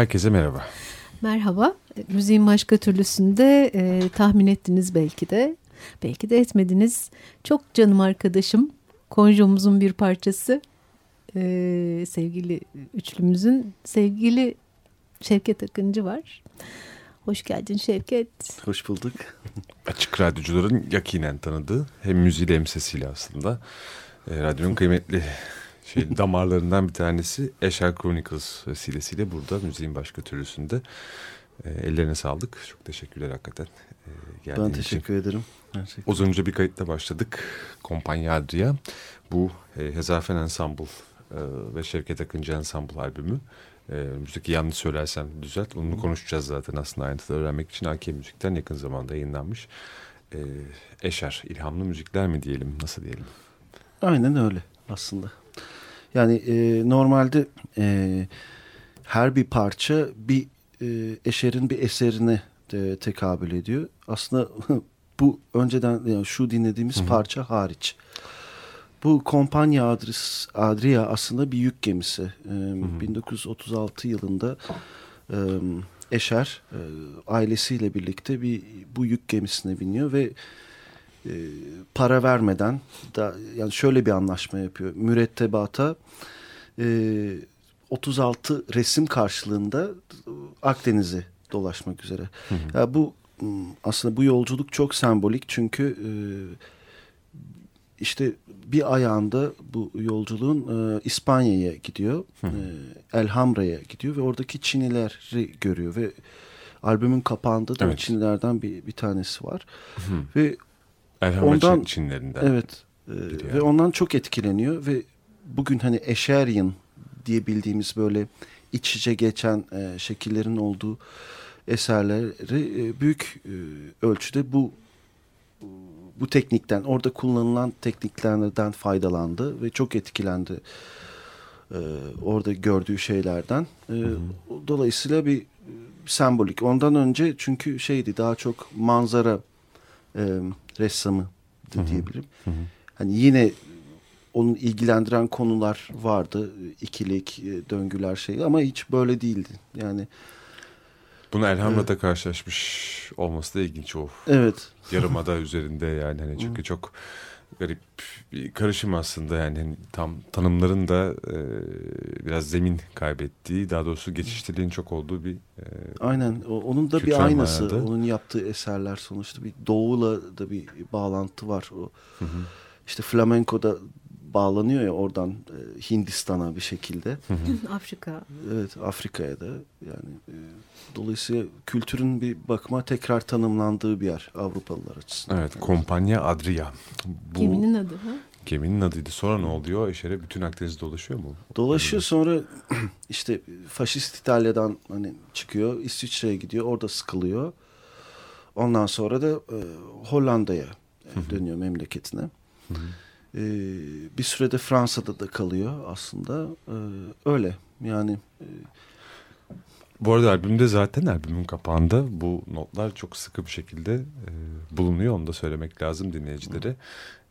Herkese merhaba. Merhaba. Müziğin başka türlüsünde e, tahmin ettiniz belki de. Belki de etmediniz. Çok canım arkadaşım. Konjomuzun bir parçası. E, sevgili üçlümüzün sevgili Şevket Akıncı var. Hoş geldin Şevket. Hoş bulduk. Açık radyocuların yakinen tanıdığı hem müziğiyle hem sesiyle aslında. E, radyonun kıymetli şey, damarlarından bir tanesi Escher Chronicles vesilesiyle burada müziğin başka türlüsünde. E, ellerine sağlık. Çok teşekkürler hakikaten. E, ben teşekkür için. ederim. Gerçekten. Az önce bir kayıtla başladık. Kompanya Adria. Bu e, Hezafen Ensemble e, ve Şevket Akıncı Ensemble albümü. E, müzik yanlış söylersem düzelt. Onu konuşacağız zaten aslında ayrıntıda öğrenmek için AK Müzik'ten yakın zamanda yayınlanmış. E, Eşer, ilhamlı müzikler mi diyelim, nasıl diyelim? Aynen öyle aslında. Yani e, normalde e, her bir parça bir e, eşerin bir eserine de tekabül ediyor. Aslında bu önceden yani şu dinlediğimiz Hı -hı. parça hariç. Bu Kompanya Adris, Adria aslında bir yük gemisi. E, 1936 yılında e, Eşer e, ailesiyle birlikte bir bu yük gemisine biniyor ve e, para vermeden da yani şöyle bir anlaşma yapıyor. Mürettebata e, 36 resim karşılığında Akdeniz'i dolaşmak üzere. Hı hı. Yani bu aslında bu yolculuk çok sembolik çünkü e, işte bir ayağında bu yolculuğun e, İspanya'ya gidiyor. Hı hı. E, Elhamra'ya gidiyor ve oradaki Çinileri görüyor ve albümün kapağında da evet. Çinilerden bir, bir tanesi var. Hı. Ve Ondan, Çinlerinden. Evet. E, yani. Ve ondan çok etkileniyor ve bugün hani Eşeryan diye bildiğimiz böyle iç içe geçen e, şekillerin olduğu eserleri e, büyük e, ölçüde bu bu teknikten orada kullanılan tekniklerden faydalandı ve çok etkilendi orada gördüğü şeylerden. Hı hı. Dolayısıyla bir sembolik. Ondan önce çünkü şeydi daha çok manzara e, ressamı diyebilirim. Hı hı. Hani yine onun ilgilendiren konular vardı. ikilik, e, döngüler şey ama hiç böyle değildi. Yani bunu Elhamra'da evet. karşılaşmış olması da ilginç o. Evet. Yarımada üzerinde yani hani çünkü çok garip bir karışım aslında yani hani tam tanımların da e, biraz zemin kaybettiği daha doğrusu geçiştirdiğin çok olduğu bir e, Aynen o, onun da bir aynası manada. onun yaptığı eserler sonuçta bir doğuyla da bir bağlantı var o. Hı hı. İşte flamenko'da bağlanıyor ya oradan e, Hindistan'a bir şekilde. Afrika. Evet Afrika'ya da yani e, dolayısıyla kültürün bir bakıma tekrar tanımlandığı bir yer Avrupalılar açısından. Evet, Kompanya Adria. Bu Geminin adı ha? geminin adıydı. Sonra ne oluyor? Eşere bütün Akdeniz'de dolaşıyor mu? Dolaşıyor sonra işte faşist İtalya'dan hani çıkıyor İsviçre'ye gidiyor orada sıkılıyor. Ondan sonra da e, Hollanda'ya dönüyor memleketine. E, bir sürede Fransa'da da kalıyor aslında. E, öyle yani e, Bu arada albümde zaten albümün kapağında bu notlar çok sıkı bir şekilde e, bulunuyor. Onu da söylemek lazım dinleyicilere.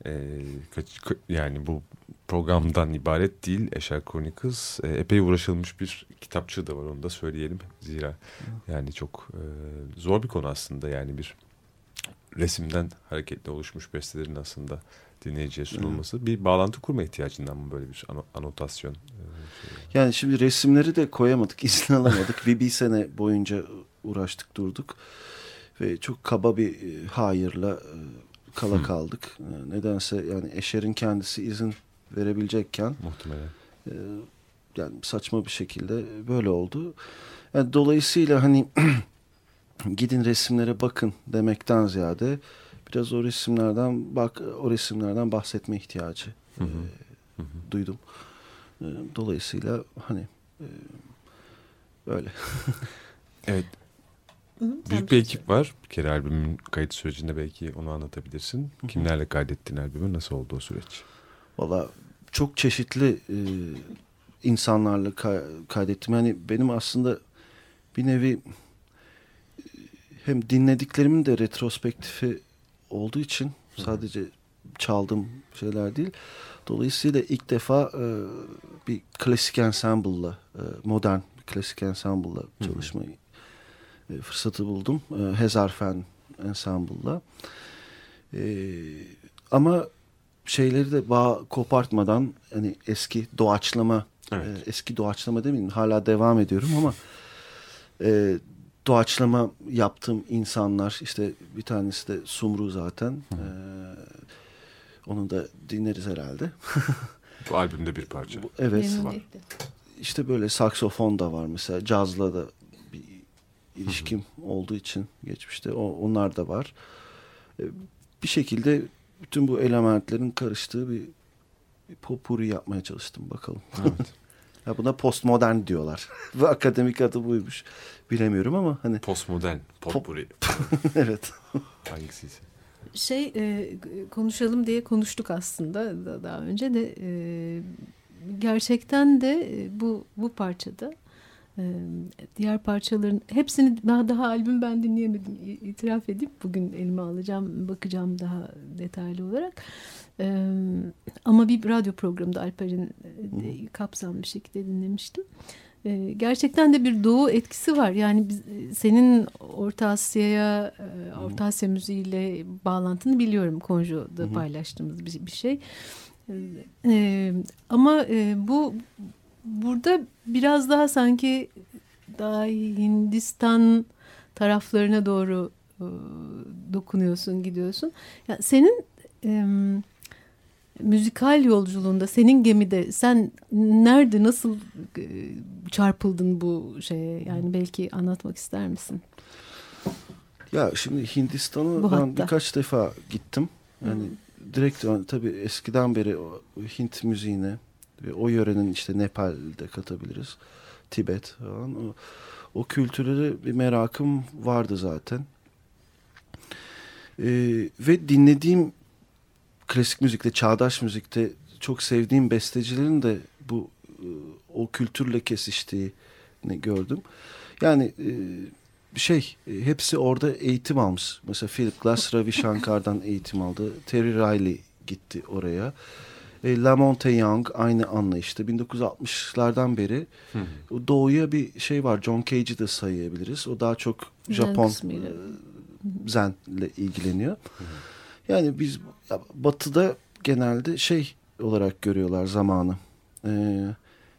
E, kaç- ka- yani bu programdan ibaret değil. Eşer Chronicles e, epey uğraşılmış bir kitapçığı da var onu da söyleyelim. Zira yani çok e, zor bir konu aslında yani bir resimden hareketle oluşmuş bestelerin aslında dinleyiciye sunulması. Bir bağlantı kurma ihtiyacından mı böyle bir ano- anotasyon? e, şey? Yani şimdi resimleri de koyamadık, izin alamadık. bir, bir sene boyunca uğraştık durduk. Ve çok kaba bir e, hayırla e, kala kaldık. E, nedense yani Eşer'in kendisi izin verebilecekken Muhtemelen. yani saçma bir şekilde böyle oldu. Yani dolayısıyla hani gidin resimlere bakın demekten ziyade biraz o resimlerden bak o resimlerden bahsetme ihtiyacı Hı hı. e, duydum. E, dolayısıyla hani e, öyle. Evet Hı, Büyük şey bir ekip var. Bir kere albümün kayıt sürecinde belki onu anlatabilirsin. Kimlerle kaydettin albümü? Nasıl oldu o süreç? Valla çok çeşitli e, insanlarla ka- kaydettim. Yani benim aslında bir nevi hem dinlediklerimin de retrospektifi olduğu için sadece çaldığım şeyler değil. Dolayısıyla ilk defa e, bir klasik ensemble'la, e, modern klasik ensemble'la çalışmayı e, fırsatı buldum. E, Hezarfen ensemble'la. E, ama şeyleri de bağ kopartmadan hani eski doğaçlama Evet. e, eski doğaçlama demeyeyim hala devam ediyorum ama e, doğaçlama yaptığım insanlar işte bir tanesi de Sumru zaten E, onu da dinleriz herhalde. Bu albümde bir parça. Bu- evet Memnuniyetle. işte böyle saksofon da var mesela cazla da bir ilişkim olduğu için geçmişte o, onlar da var. E, Bir şekilde bütün bu elementlerin karıştığı bir, bir popuri yapmaya çalıştım bakalım. Evet. ya buna postmodern diyorlar. Ve akademik adı buymuş. Bilemiyorum ama hani Postmodern, potpourri. evet. Hangisiyse. Şey e, konuşalım diye konuştuk aslında da- daha önce de e, gerçekten de e, bu bu parçada diğer parçaların hepsini daha daha albüm ben dinleyemedim itiraf edip bugün elime alacağım bakacağım daha detaylı olarak ama bir radyo programında Alper'in kapsamlı şekilde dinlemiştim. Gerçekten de bir doğu etkisi var. Yani biz, senin Orta Asya'ya, Orta Asya müziğiyle bağlantını biliyorum. Konjo'da paylaştığımız bir, bir şey. Ama e, bu burada biraz daha sanki daha Hindistan taraflarına doğru e, dokunuyorsun, gidiyorsun. Yani senin e, müzikal yolculuğunda, senin gemide sen nerede, nasıl e, çarpıldın bu şeye? Yani belki anlatmak ister misin? Ya şimdi Hindistan'a ben birkaç defa gittim. Yani direkt yani tabii eskiden beri Hint müziğine ve o yörenin işte Nepal'de katabiliriz. Tibet falan. O, o kültürlere bir merakım vardı zaten. Ee, ve dinlediğim klasik müzikte, çağdaş müzikte çok sevdiğim bestecilerin de bu e, o kültürle kesiştiğini gördüm. Yani e, şey e, hepsi orada eğitim almış. Mesela Philip Glass Ravi Shankar'dan eğitim aldı. Terry Riley gitti oraya. E, Lamonte Young aynı anlayışta 1960'lardan beri o doğuya bir şey var. John Cage'i de sayabiliriz. O daha çok Zen Japon e, zenle ilgileniyor. Yani biz ya, batıda genelde şey olarak görüyorlar zamanı. Ee,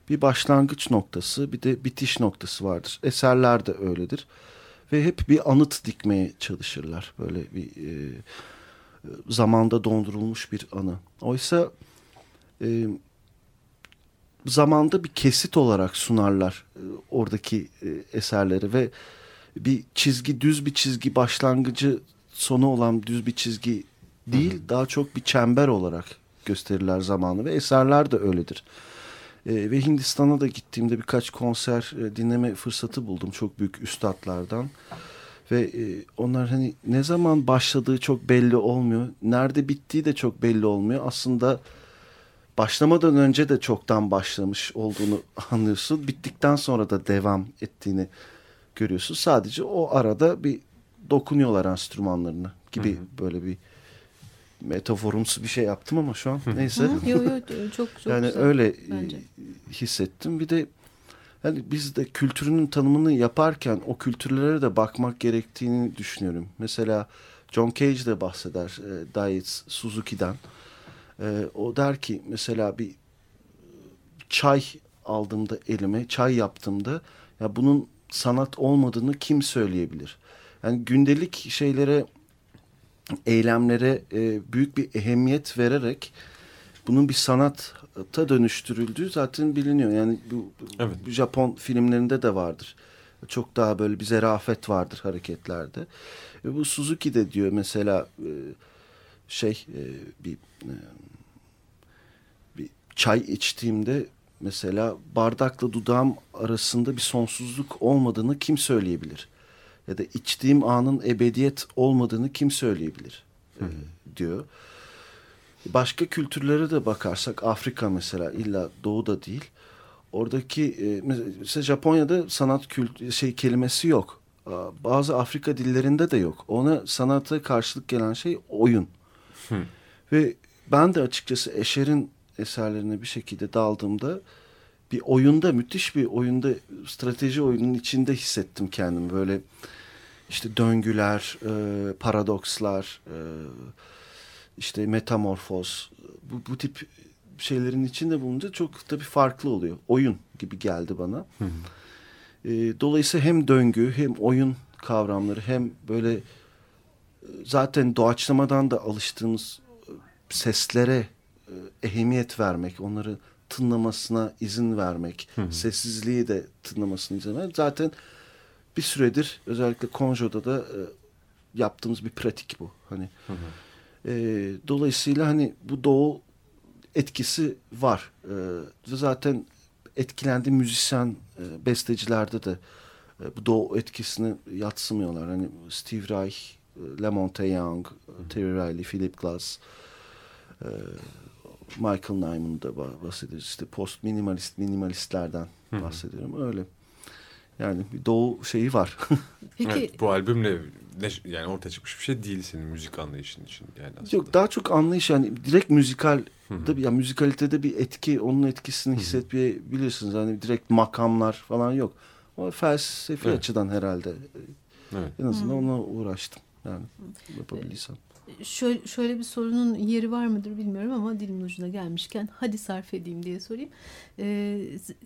bir başlangıç noktası bir de bitiş noktası vardır. Eserler de öyledir. Ve hep bir anıt dikmeye çalışırlar. Böyle bir e, zamanda dondurulmuş bir anı. Oysa e, zamanda bir kesit olarak sunarlar e, oradaki e, eserleri ve bir çizgi düz bir çizgi başlangıcı sonu olan düz bir çizgi değil hı hı. daha çok bir çember olarak gösterirler zamanı ve eserler de öyledir. E, ve Hindistan'a da gittiğimde birkaç konser e, dinleme fırsatı buldum çok büyük üstadlardan. Ve e, onlar hani ne zaman başladığı çok belli olmuyor. Nerede bittiği de çok belli olmuyor. Aslında başlamadan önce de çoktan başlamış olduğunu anlıyorsun. Bittikten sonra da devam ettiğini görüyorsun. Sadece o arada bir dokunuyorlar enstrümanlarını gibi hı hı. böyle bir metaforumsu bir şey yaptım ama şu an neyse. Yok yok çok çok Yani güzel, öyle e, bence. hissettim. Bir de yani biz de kültürünün tanımını yaparken o kültürlere de bakmak gerektiğini düşünüyorum. Mesela John Cage de bahseder e, Diet Suzuki'den. E, o der ki mesela bir çay aldığımda elime, çay yaptığımda ya bunun sanat olmadığını kim söyleyebilir? Yani gündelik şeylere, eylemlere e, büyük bir ehemmiyet vererek bunun bir sanata dönüştürüldüğü zaten biliniyor. Yani bu, evet. bu Japon filmlerinde de vardır. Çok daha böyle bir zerafet vardır hareketlerde. Ve bu Suzuki de diyor mesela e, şey e, bir e, bir çay içtiğimde mesela bardakla dudağım arasında bir sonsuzluk olmadığını kim söyleyebilir? Ya da içtiğim anın ebediyet olmadığını kim söyleyebilir? Hı hı. diyor. Başka kültürlere de bakarsak Afrika mesela illa doğuda değil. Oradaki e, mesela Japonya'da sanat kült şey kelimesi yok. Bazı Afrika dillerinde de yok. Ona sanata karşılık gelen şey oyun. Hı. Ve ben de açıkçası Eşer'in eserlerine bir şekilde daldığımda bir oyunda müthiş bir oyunda strateji oyunun içinde hissettim kendimi böyle işte döngüler, e, paradokslar, e, işte metamorfoz bu, bu tip şeylerin içinde bulunca çok tabii farklı oluyor. Oyun gibi geldi bana. Hı hı. E, dolayısıyla hem döngü hem oyun kavramları hem böyle e, zaten doğaçlamadan da alıştığımız e, seslere ehemmiyet vermek, onları tınlamasına izin vermek, hı hı. sessizliği de tınlamasına izin vermek. Zaten bir süredir özellikle Konjo'da da e, yaptığımız bir pratik bu. Hani hı hı. E, dolayısıyla hani bu doğu etkisi var. E, zaten etkilendi müzisyen e, bestecilerde de e, bu doğu etkisini yatsımıyorlar. Hani Steve Reich, e, Lamonte Young. Terry Riley, Philip Glass, e, Michael Nyman'da bahsediyoruz. İşte post minimalist minimalistlerden Hı. bahsediyorum. Öyle. Yani bir doğu şeyi var. Peki evet, bu albümle ne, yani ortaya çıkmış bir şey değil senin müzik anlayışın için yani aslında. Yok daha çok anlayış yani direkt müzikal da bir yani müzikalitede bir etki onun etkisini hissetmeyebilirsiniz. Yani direkt makamlar falan yok. O felsefi evet. açıdan herhalde. Evet. En azından ona uğraştım. Yani yapabilirsem şöyle, şöyle bir sorunun yeri var mıdır bilmiyorum ama dilimin ucuna gelmişken hadi sarf edeyim diye sorayım. Ee,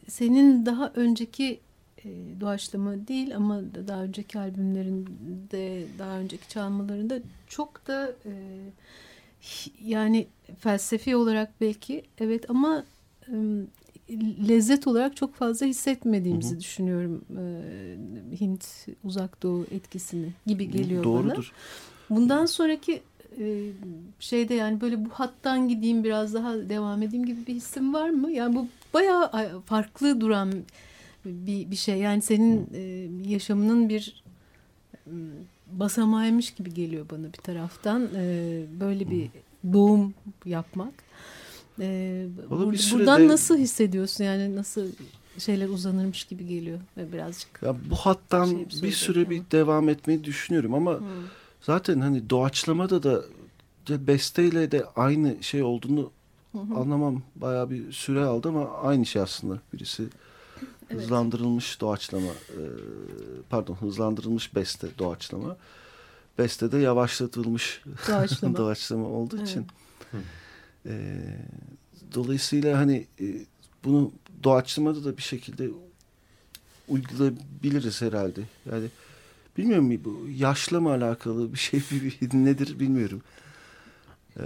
senin daha önceki e, doğaçlama değil ama daha önceki albümlerinde, daha önceki çalmalarında çok da e, yani felsefi olarak belki evet ama e, lezzet olarak çok fazla hissetmediğimizi hı hı. düşünüyorum. E, Hint uzak doğu etkisini gibi geliyor Doğrudur. bana. Bundan sonraki e, şeyde yani böyle bu hattan gideyim biraz daha devam edeyim gibi bir hissim var mı? Yani bu bayağı farklı duran bir, bir şey. Yani senin e, yaşamının bir basamağıymış gibi geliyor bana bir taraftan. E, böyle bir doğum yapmak. E, bur buradan nasıl hissediyorsun? Yani nasıl şeyler uzanırmış gibi geliyor ve birazcık. Ya bu hattan şey bir, bir süre ama. bir devam etmeyi düşünüyorum ama hmm. Zaten hani doğaçlamada da besteyle de aynı şey olduğunu hı hı. anlamam bayağı bir süre aldı ama aynı şey aslında. Birisi evet. hızlandırılmış doğaçlama e, pardon hızlandırılmış beste doğaçlama. Beste de yavaşlatılmış doğaçlama, doğaçlama olduğu evet. için. E, dolayısıyla hani e, bunu doğaçlamada da bir şekilde uygulayabiliriz herhalde. Yani Bilmiyorum bu yaşla mı alakalı bir şey nedir bilmiyorum. Ee,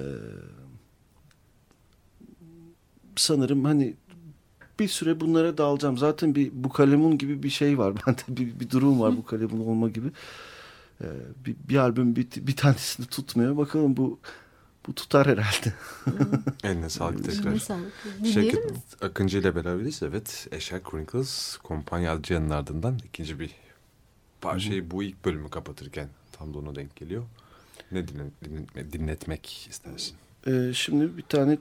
sanırım hani bir süre bunlara dalacağım. Zaten bir bu kalemun gibi bir şey var. Bende bir, bir durum var bu kalemun olma gibi. Ee, bir, bir albüm bir, bir tanesini tutmuyor. Bakalım bu bu tutar herhalde. Eline sağlık tekrar. Eline sağlık. Şevket? Akıncı ile beraberiz. Evet. Eşek Crinkles Kompanya Adrian'ın ardından ikinci bir parçayı bu ilk bölümü kapatırken tam da ona denk geliyor. Ne dinle, dinle- dinletmek istersin? Ee, şimdi bir tane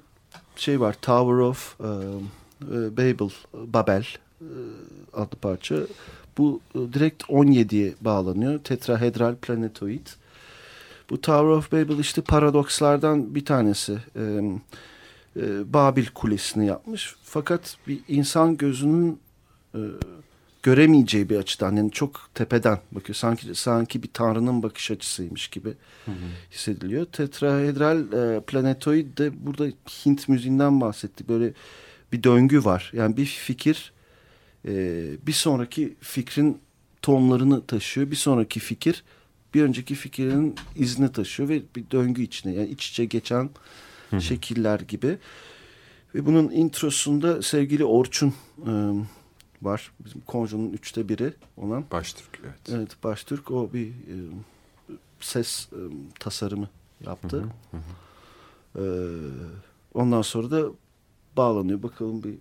şey var. Tower of e, e, Babel, Babel e, adlı parça. Bu e, direkt 17'ye bağlanıyor. Tetrahedral planetoid. Bu Tower of Babel işte paradokslardan bir tanesi. Ee, e, Babil Kulesi'ni yapmış. Fakat bir insan gözünün e, göremeyeceği bir açıdan yani çok tepeden bakıyor. Sanki sanki bir tanrının bakış açısıymış gibi hissediliyor. Tetrahedral e, planetoid de burada Hint müziğinden bahsettik. Böyle bir döngü var. Yani bir fikir e, bir sonraki fikrin tonlarını taşıyor. Bir sonraki fikir bir önceki fikrin izini taşıyor ve bir döngü içine yani iç içe geçen şekiller gibi. Ve bunun introsunda sevgili Orçun e, var. Bizim Konjo'nun üçte biri olan. Baştürk evet. Evet Baştürk o bir e, ses e, tasarımı yaptı. E, ondan sonra da bağlanıyor. Bakalım bir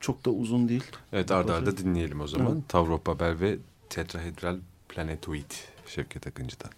çok da uzun değil. Evet arda arda dinleyelim o zaman. Tower of Babel ve Tetrahedral Planetoid Şevket Akıncı'dan.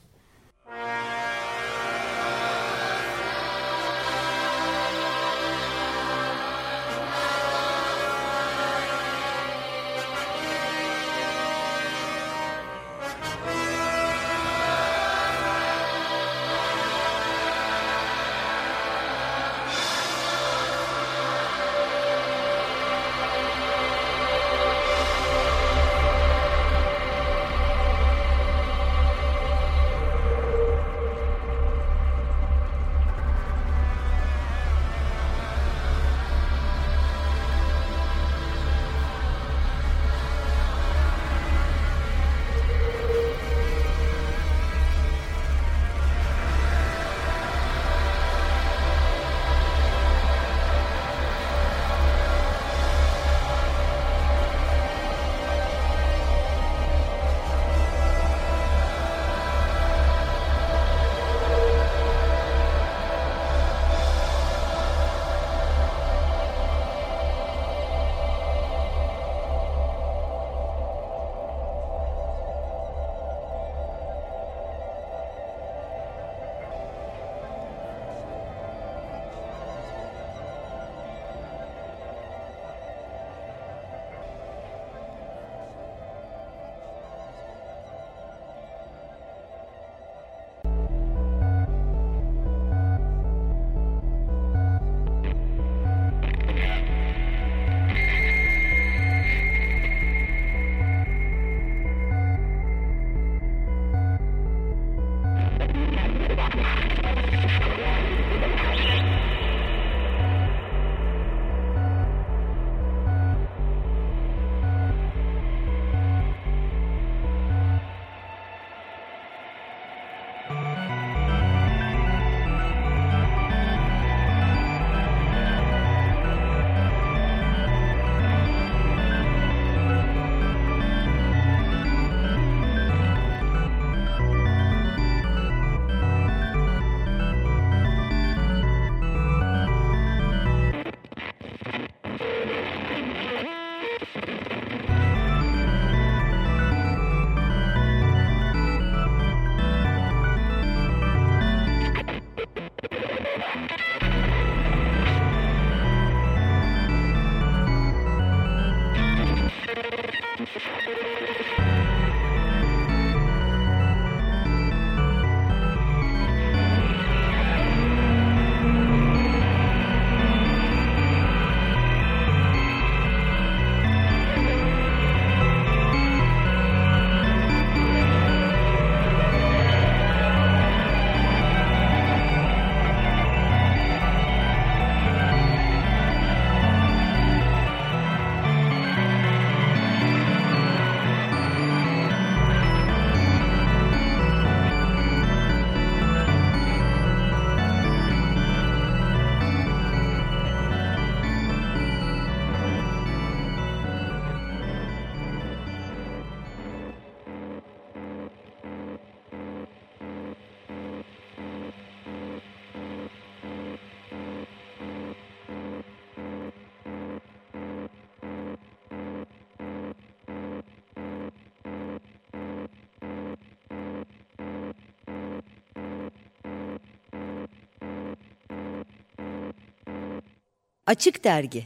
Açık Dergi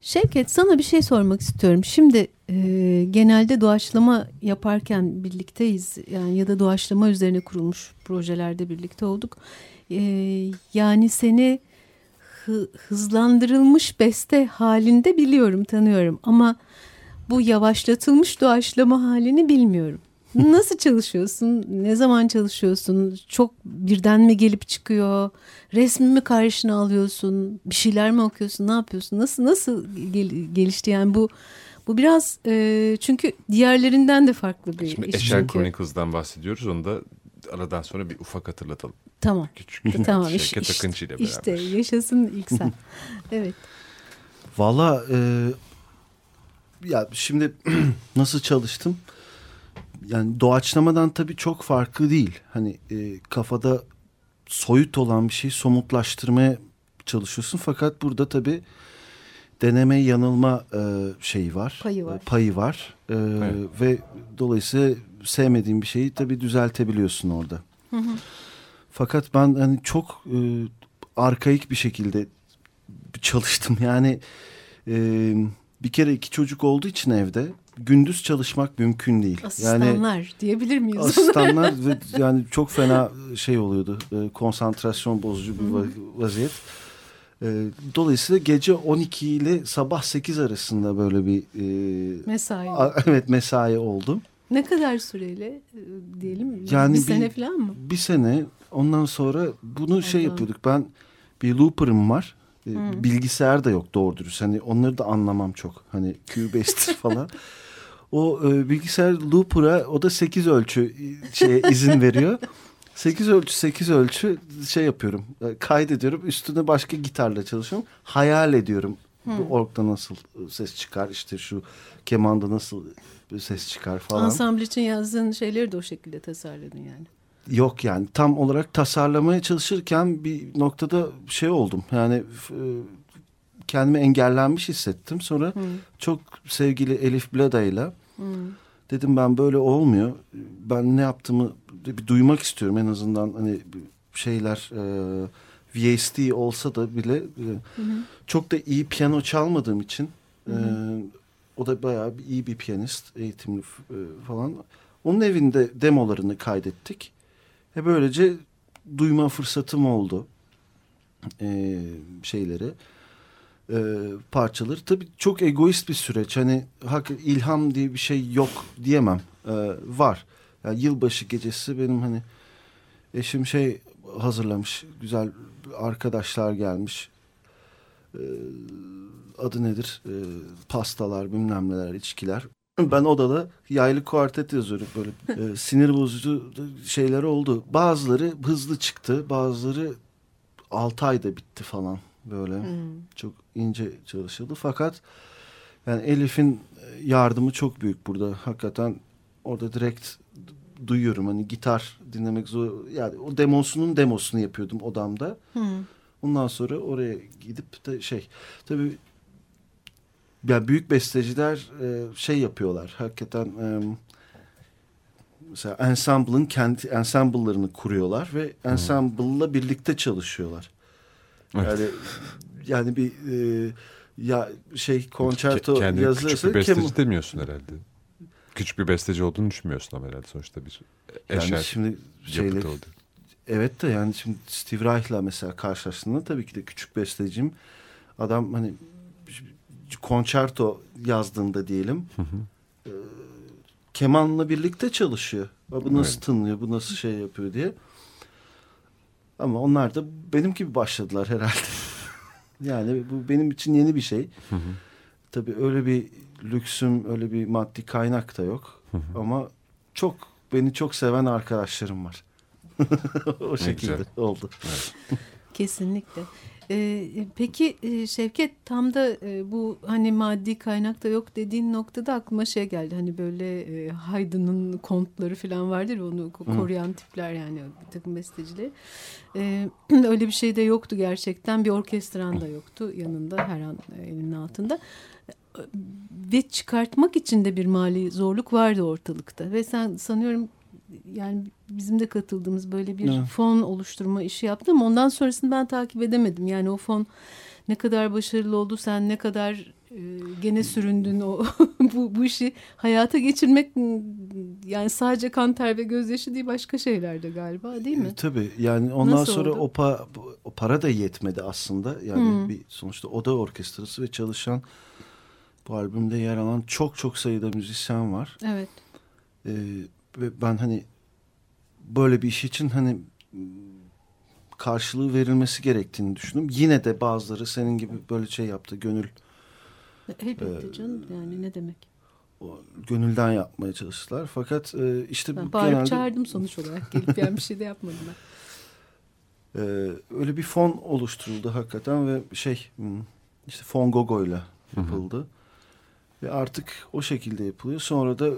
Şevket sana bir şey sormak istiyorum. Şimdi e, genelde doğaçlama yaparken birlikteyiz. Yani ya da doğaçlama üzerine kurulmuş projelerde birlikte olduk. E, yani seni hı, hızlandırılmış beste halinde biliyorum, tanıyorum. Ama bu yavaşlatılmış doğaçlama halini bilmiyorum. Nasıl çalışıyorsun? Ne zaman çalışıyorsun? Çok birden mi gelip çıkıyor? Resmi mi karşına alıyorsun? Bir şeyler mi okuyorsun? Ne yapıyorsun? Nasıl nasıl gel, gelişti yani bu bu biraz e, çünkü diğerlerinden de farklı bir Şimdi iş Eşer çünkü. Chronicles'dan bahsediyoruz. Onu da aradan sonra bir ufak hatırlatalım. Tamam. Küçük tamam. Şevket işte, Akıncı ile beraber. işte yaşasın ilk sen. evet. Valla e, ya şimdi nasıl çalıştım? Yani doğaçlamadan tabii çok farklı değil. Hani e, kafada soyut olan bir şeyi somutlaştırmaya çalışıyorsun. Fakat burada tabii deneme yanılma e, şeyi var. Payı var. E, Payı var. E, Evet. Ve dolayısıyla sevmediğin bir şeyi tabii düzeltebiliyorsun orada. Fakat ben hani çok e, arkaik bir şekilde çalıştım. Yani e, bir kere iki çocuk olduğu için evde gündüz çalışmak mümkün değil. Yani Asistanlar diyebilir miyiz? asistanlar ve yani çok fena şey oluyordu. e, konsantrasyon bozucu bir va- vaziyet. E, dolayısıyla gece 12 ile sabah 8 arasında böyle bir e, Mesai. a- evet mesai oldu. ne kadar süreyle e, diyelim? Yani bir bir- sene falan mı? Bir sene ondan sonra bunu şey Allah'ım. yapıyorduk. Ben bir looper'ım var. E, Bilgisayar da yok doğru dürüst. Hani onları da anlamam çok. Hani Cubase'tir falan. O e, bilgisayar looper'a o da 8 ölçü e, şeye izin veriyor. 8 ölçü 8 ölçü şey yapıyorum. e, Kaydediyorum. Üstüne başka gitarla çalışıyorum. Hayal ediyorum. Bu orkta nasıl e, ses çıkar işte şu kemanda nasıl ses çıkar falan. Ansambl için yazdığın şeyleri de o şekilde tasarladın yani. Yok yani tam olarak tasarlamaya çalışırken bir noktada şey oldum. Yani e, kendimi engellenmiş hissettim. Sonra çok sevgili Elif Blada'yla dedim ben böyle olmuyor. Ben ne yaptığımı bir duymak istiyorum en azından hani şeyler e, VST olsa da bile e, çok da iyi piyano çalmadığım için e, o da bayağı bir iyi bir piyanist eğitimli e, falan. Onun evinde demolarını kaydettik. Ve böylece duyma fırsatım oldu e, şeyleri e, parçaları. Tabii çok egoist bir süreç. Hani hak ilham diye bir şey yok diyemem. E, var. Yani yılbaşı gecesi benim hani eşim şey hazırlamış. Güzel arkadaşlar gelmiş. E, adı nedir? E, pastalar, bilmem neler, içkiler. Ben odada yaylı kuartet yazıyorum böyle e, sinir bozucu şeyler oldu. Bazıları hızlı çıktı, bazıları 6 ayda bitti falan böyle. Çok ince çalışıldı fakat yani Elif'in yardımı çok büyük burada. Hakikaten orada direkt duyuyorum hani gitar dinlemek zor. Yani o demosunun demosunu yapıyordum odamda. Ondan sonra oraya gidip de şey tabii ya büyük besteciler e, şey yapıyorlar. Hakikaten e, mesela ensemble'ın kendi ensemble'larını kuruyorlar ve ensemble'la birlikte çalışıyorlar. Evet. Yani yani bir e, ya şey konçerto Ke- Kendini küçük yazılırsa bir besteci kim- demiyorsun herhalde. Küçük bir besteci olduğunu düşünmüyorsun ama herhalde sonuçta bir yani eşer şimdi şeyler yapıt oldu. Evet de yani şimdi Steve Reich'la mesela karşılaştığında tabii ki de küçük bestecim. Adam hani konçerto yazdığında diyelim e, kemanla birlikte çalışıyor. "Ya Bu nasıl Evet. tınlıyor, bu nasıl şey yapıyor diye. Ama onlar da benim gibi başladılar herhalde. Yani bu benim için yeni bir şey. Tabii öyle bir lüksüm, öyle bir maddi kaynak da yok. Ama çok beni çok seven arkadaşlarım var. o şekilde oldu. Kesinlikle. Ee, peki e, Şevket tam da e, bu hani maddi kaynak da yok dediğin noktada aklıma şey geldi. Hani böyle e, Haydn'ın kontları falan vardır onu ko- koruyan tipler yani bir takım bestecileri. Ee, öyle bir şey de yoktu gerçekten. Bir orkestran da yoktu yanında her an e, elinin altında. Ve çıkartmak için de bir mali zorluk vardı ortalıkta. Ve sen sanıyorum yani bizim de katıldığımız böyle bir Evet. fon oluşturma işi yaptım ondan sonrasını ben takip edemedim. Yani o fon ne kadar başarılı oldu, sen ne kadar e, gene süründün o bu, bu işi hayata geçirmek yani sadece kan ter ve gözyaşı değil başka şeyler de galiba değil mi? E, tabii yani ondan Nasıl sonra oldu? o, pa, o para da yetmedi aslında. Yani Hmm. bir sonuçta oda orkestrası ve çalışan bu albümde yer alan çok çok sayıda müzisyen var. Evet. Ee, ve ben hani böyle bir iş için hani m, karşılığı verilmesi gerektiğini düşündüm. Yine de bazıları senin gibi böyle şey yaptı. Gönül Elbette Ee, canım yani ne demek. o, gönülden yapmaya çalıştılar. Fakat e, işte Ben bu bağırıp genelde çağırdım sonuç olarak gelip yani bir şey de yapmadım ben. e, öyle bir fon oluşturuldu hakikaten ve şey işte fon gogoyla yapıldı. Ve artık o şekilde yapılıyor. Sonra da e,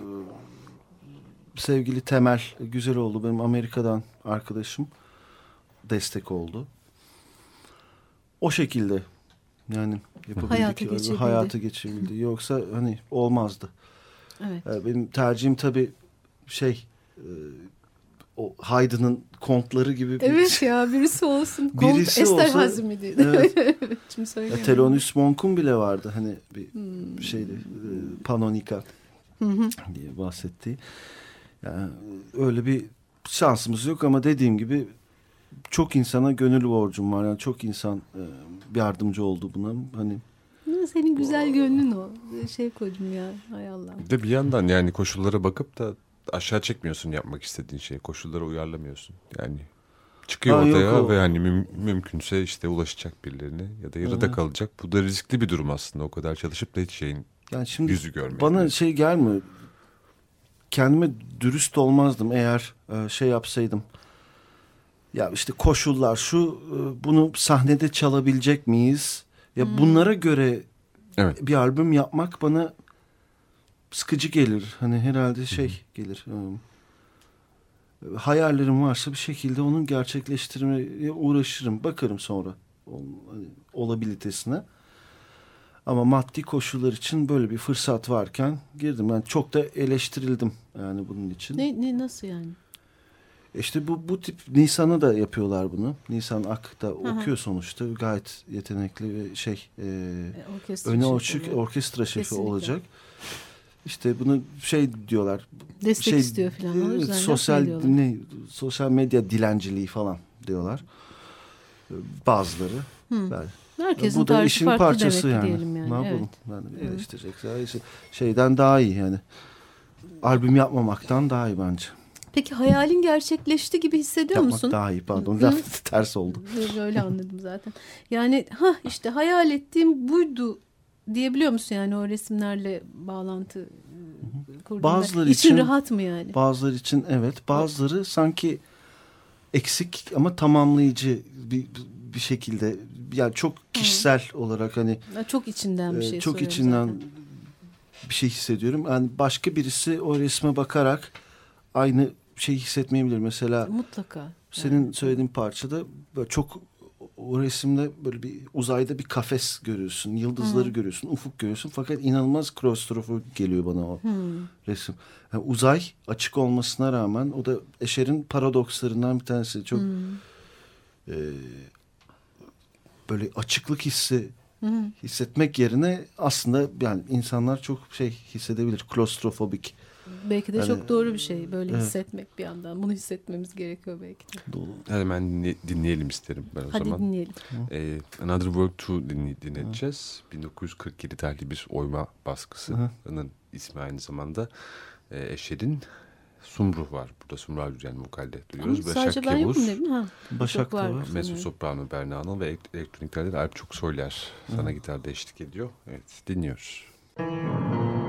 sevgili Temel güzel oldu. Benim Amerika'dan arkadaşım destek oldu. O şekilde yani yapabildik. Hayata öyle geçirebildi. Geçirebildi. Yoksa hani olmazdı. Evet. E, benim tercihim tabii şey e, o Haydn'ın kontları gibi bir Evet ya birisi olsun. Birisi Kont Ester olsa- Hazmi diye. Evet. Şimdi Ya. Thelonious Monk'un bile vardı hani bir Hmm. şeydi e, Panonika Hı hı. diye bahsettiği. Yani öyle bir şansımız yok ama dediğim gibi çok insana gönül borcum var. Yani çok insan e, yardımcı oldu buna. Hani Senin güzel gönlün o. Şey koydum ya. Hay Allah. Bir de bir yandan yani koşullara bakıp da aşağı çekmiyorsun yapmak istediğin şeyi. Koşullara uyarlamıyorsun. Yani çıkıyor Ha, yok ortaya o. ve yani müm- mümkünse işte ulaşacak birilerine ya da yarıda Hı. kalacak. Bu da riskli bir durum aslında. O kadar çalışıp da hiç şeyin yani şimdi yüzü görmek. bana şey gelmiyor. Kendime dürüst olmazdım eğer e, şey yapsaydım. Ya işte koşullar şu e, bunu sahnede çalabilecek miyiz? Ya bunlara göre Evet. bir albüm yapmak bana sıkıcı gelir. Hani herhalde şey gelir. e, Hayallerim varsa bir şekilde onun gerçekleştirmeye uğraşırım. Bakarım sonra hani, olabilitesine. Ama maddi koşullar için böyle bir fırsat varken girdim. Ben çok da eleştirildim yani bunun için. Ne, ne nasıl yani? İşte bu bu tip Nisan'a da yapıyorlar bunu. Nisan Ak da hı. okuyor sonuçta. Gayet yetenekli ve şey e, E, orkestra öne açık orkestra şefi Kesinlikle. olacak. İşte bunu şey diyorlar. Destek şey, istiyor falan. Laf sosyal ne sosyal medya dilenciliği falan diyorlar. E, Bazıları. Hı. Ben, Herkesin bu da işin parçası yani. yani. Ne yapalım? Evet. Yani eleştirecekler. Şeyden daha iyi yani. Albüm yapmamaktan daha iyi bence. Peki hayalin gerçekleşti gibi hissediyor Yapmak musun? daha iyi pardon. Hı. Ters oldu. Öyle, anladım zaten. Yani ha işte hayal ettiğim buydu diyebiliyor musun yani o resimlerle bağlantı e, kurduğunda? Bazıları İçin için- rahat mı yani? Bazıları için evet. Bazıları sanki eksik ama tamamlayıcı bir, bir şekilde. Yani çok kişisel olarak hani Çok içinden bir e, şey çok içinden zaten. bir şey hissediyorum. Yani başka birisi o resme bakarak aynı şeyi hissetmeyebilir. Mesela Mutlaka. senin Yani. söylediğin parçada böyle çok o resimde böyle bir uzayda bir kafes görüyorsun. Yıldızları Hı. görüyorsun, ufuk görüyorsun. Fakat inanılmaz klostrofobik geliyor bana o Hmm. resim. Yani uzay açık olmasına rağmen o da Escher'in paradokslarından bir tanesi. Çok e, böyle açıklık hissi Hı. hissetmek yerine aslında yani insanlar çok şey hissedebilir. Klostrofobik. Belki de Yani- çok doğru bir şey böyle Evet. hissetmek bir yandan. Bunu hissetmemiz gerekiyor belki de. Dolu. Hemen dinle- dinleyelim isterim ben o Hadi zaman. dinleyelim. Ee, Another World 2 dinle- dinleyeceğiz. 1947 tarihli bir oyma baskısının ismi aynı zamanda. Ee, Eşer'in Sumru var. Burada Sumru Alücen vokalde Ama duyuyoruz. sadece ben yokum değil mi? Ha. Başak da var. var. Mezzo sanıyorum. Soprano Berna Anıl ve elektroniklerde de Alp Çok Soyler sana gitarda eşlik ediyor. Evet dinliyoruz. Thank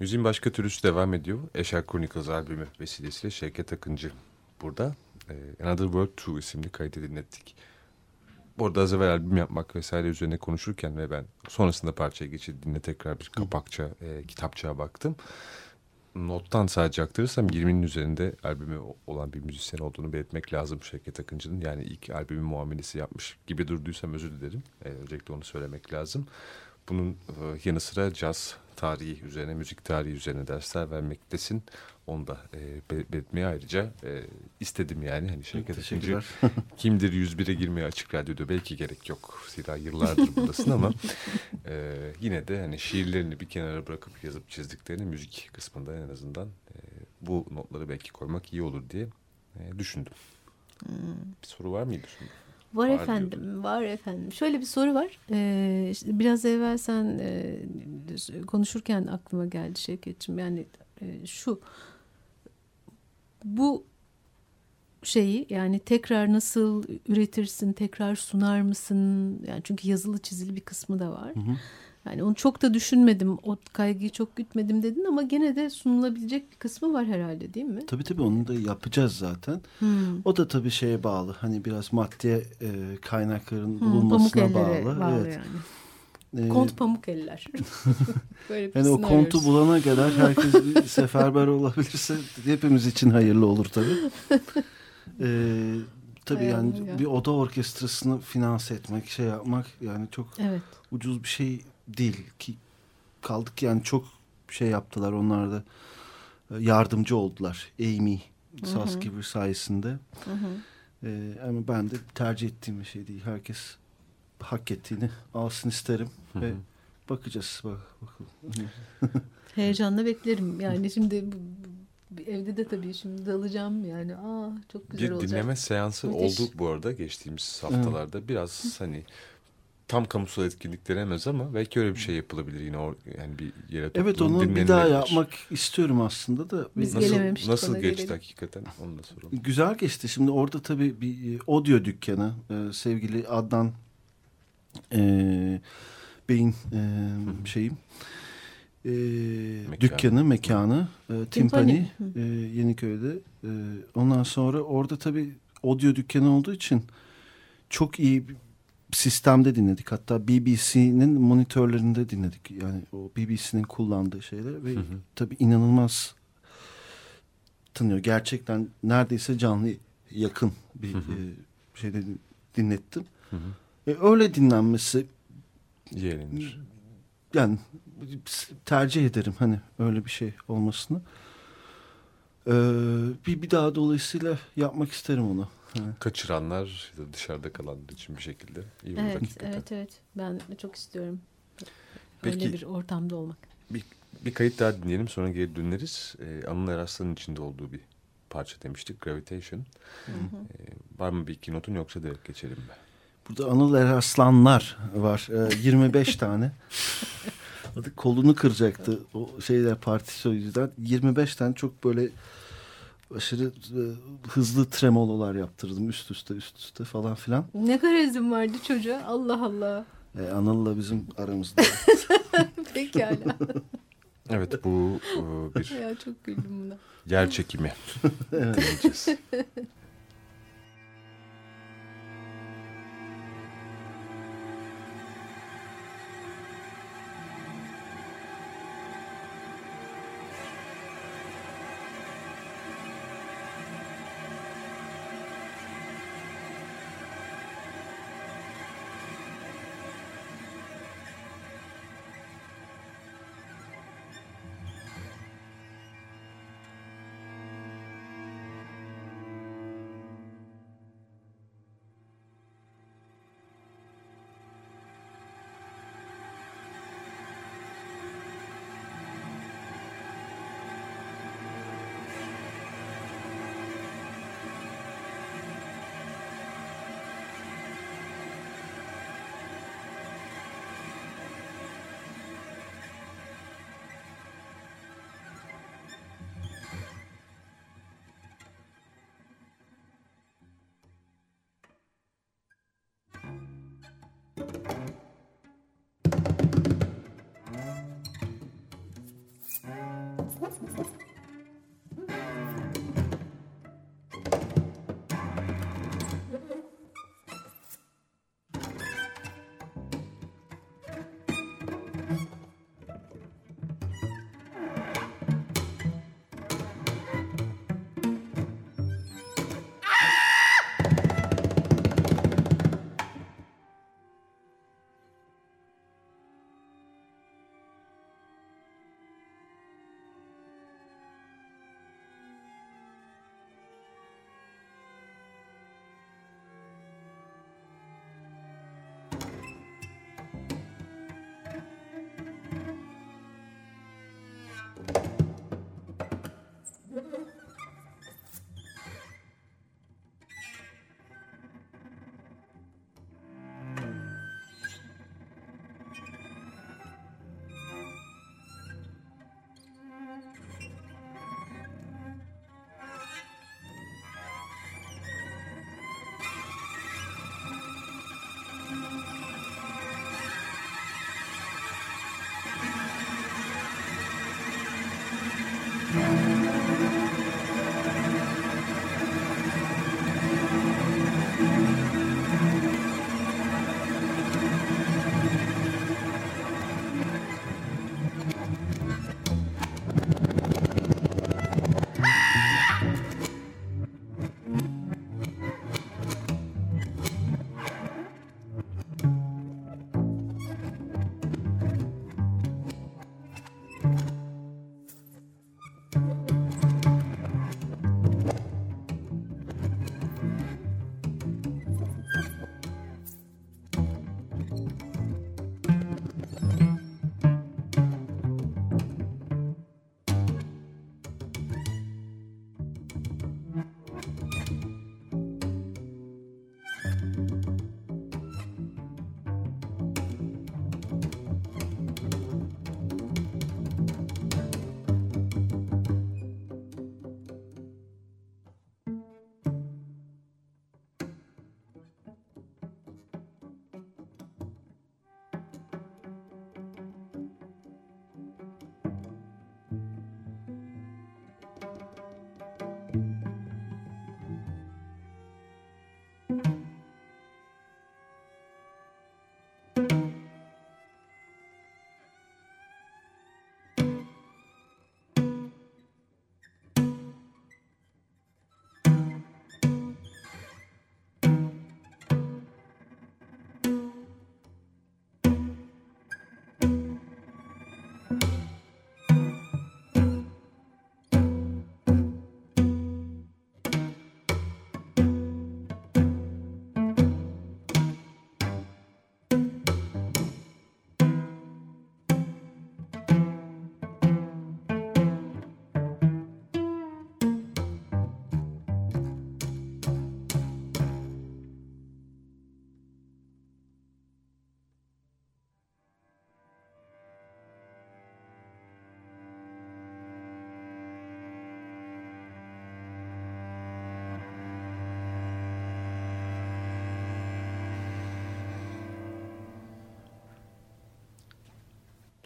Müziğin başka türlüsü devam ediyor. Eşer Chronicles albümü vesilesiyle Şevket Akıncı burada. E, Another World 2 isimli kaydı dinlettik. Bu arada az evvel albüm yapmak vesaire üzerine konuşurken ve ben sonrasında parçaya geçildiğinde tekrar bir kapakça, e, kitapçığa baktım. Nottan sadece aktarırsam 20'nin üzerinde albümü olan bir müzisyen olduğunu belirtmek lazım Şevket Akıncı'nın. Yani ilk albümü muamelesi yapmış gibi durduysam özür dilerim. E, öncelikle onu söylemek lazım. Bunun e, yanı sıra caz tarihi üzerine, müzik tarihi üzerine dersler vermektesin. Onu da e, belirtmeyi ayrıca e, istedim yani. Hani Şevket Akıncı kimdir 101'e girmeye açık radyoda belki gerek yok. Zira yıllardır buradasın ama e, yine de hani şiirlerini bir kenara bırakıp yazıp çizdiklerini müzik kısmında en azından e, bu notları belki koymak iyi olur diye e, düşündüm. Hmm. Bir soru var mıydı? Şimdi? Var, var efendim, diyordu. var efendim. Şöyle bir soru var. Ee, işte biraz evvel sen e, konuşurken aklıma geldi Şevket'ciğim. Yani e, şu, bu şeyi yani tekrar nasıl üretirsin, tekrar sunar mısın? Yani çünkü yazılı çizili bir kısmı da var. Hı hı. Yani onu çok da düşünmedim, o kaygıyı çok gütmedim dedin ama gene de sunulabilecek bir kısmı var herhalde değil mi? Tabii tabii onu da yapacağız zaten. Hmm. O da tabii şeye bağlı. Hani biraz maddiye e, kaynakların hmm, bulunmasına bağlı. bağlı evet. yani. Ee, Kont pamuk eller. Böyle yani o kontu arıyoruz. bulana kadar herkes seferber olabilirse hepimiz için hayırlı olur tabii. Ee, tabii yani ya. bir oda orkestrasını finanse etmek, şey yapmak yani çok evet. ucuz bir şey değil ki kaldık yani çok şey yaptılar onlar da e, yardımcı oldular Amy Saskiver sayesinde. Hı hı. Ee, ama ben de tercih ettiğim bir şey değil. Herkes hak ettiğini alsın isterim hı hı. ve bakacağız. Bak, bakalım. Heyecanla beklerim. Yani şimdi evde de tabii şimdi dalacağım yani. Aa çok güzel bir olacak. dinleme seansı Müthiş. oldu bu arada geçtiğimiz haftalarda. Hı. Biraz hani tam kamusal etkinlik denemez ama belki öyle bir şey yapılabilir yine or, yani bir yere Evet onu bir daha yapmak istiyorum aslında da. Biz nasıl, gelememiştik Nasıl geçti gelelim. hakikaten onu da soralım. Güzel geçti. Şimdi orada tabii bir e, audio dükkanı e, sevgili Adnan e, Bey'in e, şeyim e, Mekan. dükkanı, mekanı, e, Timpani, e, Yeniköy'de. E, ondan sonra orada tabii audio dükkanı olduğu için çok iyi sistemde dinledik. Hatta BBC'nin monitörlerinde dinledik. Yani o BBC'nin kullandığı şeyler ve hı hı. tabii inanılmaz tanıyor. Gerçekten neredeyse canlı yakın bir hı hı. E, şeyde dinlettim. Hı hı. E, öyle dinlenmesi yeğlenir. Yani tercih ederim hani öyle bir şey olmasını. Ee, bir, bir daha dolayısıyla yapmak isterim onu. Evet. Kaçıranlar ya da dışarıda kalanlar için bir şekilde iyi evet, hakikaten. Evet evet ben çok istiyorum. Peki, Öyle bir ortamda olmak. Bir, bir kayıt daha dinleyelim sonra geri döneriz. Ee, Anıl Eraslan'ın içinde olduğu bir parça demiştik Gravitation. Hı hı. Ee, var mı bir iki notun yoksa direkt geçelim mi? Burada Anıl Eraslanlar var. Ee, 25 tane. kolunu kıracaktı o şeyler partisi o yüzden. 25 tane çok böyle aşırı e, hızlı tremololar yaptırdım üst üste üst üste falan filan. Ne karizm vardı çocuğa Allah Allah. E, Anıl'la bizim aramızda. Pekala. evet bu e, bir ya çok güldüm buna. yer çekimi Thank you. you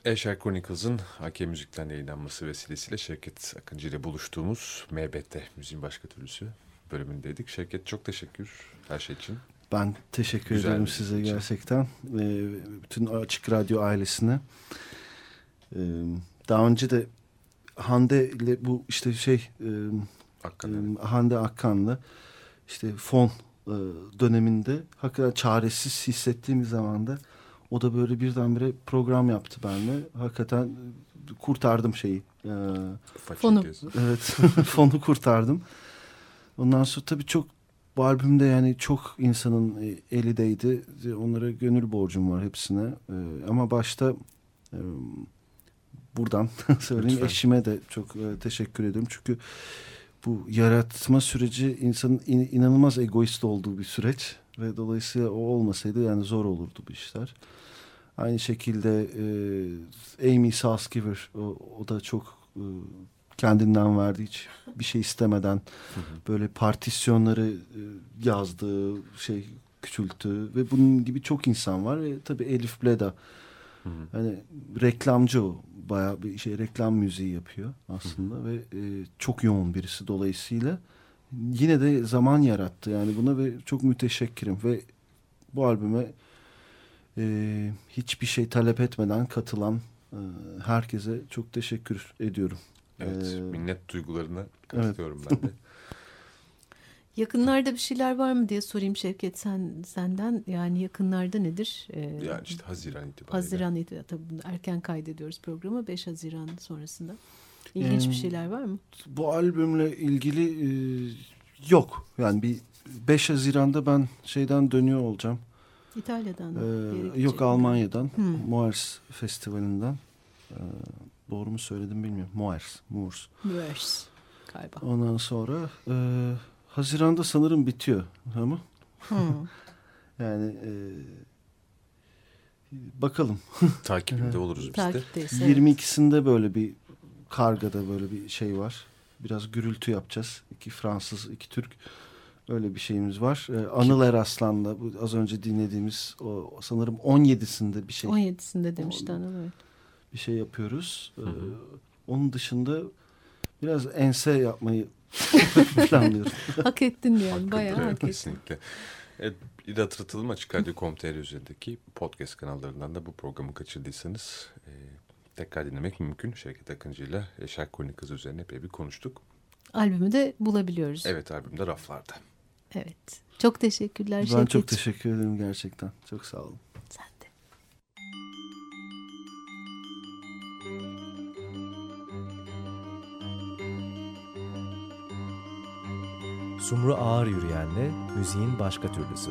Eşer Chronicles'ın AK Müzik'ten yayınlanması vesilesiyle Şevket Akıncı ile buluştuğumuz MBT Müziğin Başka Türlüsü bölümündeydik. Şevket çok teşekkür her şey için. Ben teşekkür Güzel ederim size için. gerçekten. Ee, bütün Açık Radyo ailesine. Ee, daha önce de Hande ile bu işte şey e, Hakikaten. e, Hande Akkan'la işte fon e, döneminde hakikaten çaresiz hissettiğimiz zaman da o da böyle birdenbire program yaptı benimle. Hakikaten kurtardım şeyi. Ee, Fonu. Evet fonu kurtardım. Ondan sonra tabii çok bu albümde yani çok insanın e, eli değdi. Onlara gönül borcum var hepsine. Ee, ama başta e, buradan söyleyeyim Lütfen. eşime de çok e, teşekkür ediyorum. Çünkü bu yaratma süreci insanın in- inanılmaz egoist olduğu bir süreç. Ve dolayısıyla o olmasaydı yani zor olurdu bu işler. Aynı şekilde e, Amy Salzgiver o, o da çok e, kendinden verdi hiç bir şey istemeden böyle partisyonları e, yazdığı şey küçülttü. Ve bunun gibi çok insan var. Ve tabii Elif Bleda Hani reklamcı o. Bayağı bir şey reklam müziği yapıyor aslında. Ve e, çok yoğun birisi. Dolayısıyla yine de zaman yarattı yani buna ve çok müteşekkirim ve bu albüme e, hiçbir şey talep etmeden katılan e, herkese çok teşekkür ediyorum. Evet, Ee, minnet duygularına katılıyorum ben de. Yakınlarda bir şeyler var mı diye sorayım Şevket sen senden. Yani yakınlarda nedir? Ee, Yani işte Haziran itibariyle. Haziran itibariyle tabii erken kaydediyoruz programı 5 Haziran sonrasında. İlginç bir Hmm. şeyler var mı? Bu albümle ilgili e, yok. Yani bir 5 Haziran'da ben şeyden dönüyor olacağım. İtalya'dan mı? Ee, yok Almanya'dan. Hmm. Moers Festivali'nden. Ee, doğru mu söyledim bilmiyorum. Moers. Moers. Moers galiba. Ondan sonra e, Haziran'da sanırım bitiyor. Ama Hmm. yani e, bakalım. Takibinde oluruz biz de. Takipteyiz. evet. 22'sinde böyle bir kargada böyle bir şey var. Biraz gürültü yapacağız. İki Fransız, iki Türk. Öyle bir şeyimiz var. Ee, Anıl Eraslan'la bu az önce dinlediğimiz o sanırım 17'sinde bir şey 17'sinde demişti Anıl evet. bir şey yapıyoruz. Ee, onun dışında biraz ense yapmayı planlıyorum. Hak ettin yani bayağı hak ettin. Kesinlikle. Evet, bir de hatırlatalım Açık Radyo.com.tr üzerindeki podcast kanallarından da bu programı kaçırdıysanız e, tekrar dinlemek mümkün. Şevket Akıncı ile Şark Konik Kızı üzerine epey bir konuştuk. Albümü de bulabiliyoruz. Evet albümde raflarda. Evet. Çok teşekkürler ben Şevket. çok teşekkür ederim gerçekten. Çok sağ olun. Sen de. Sumru Ağır Yürüyen'le müziğin başka türlüsü.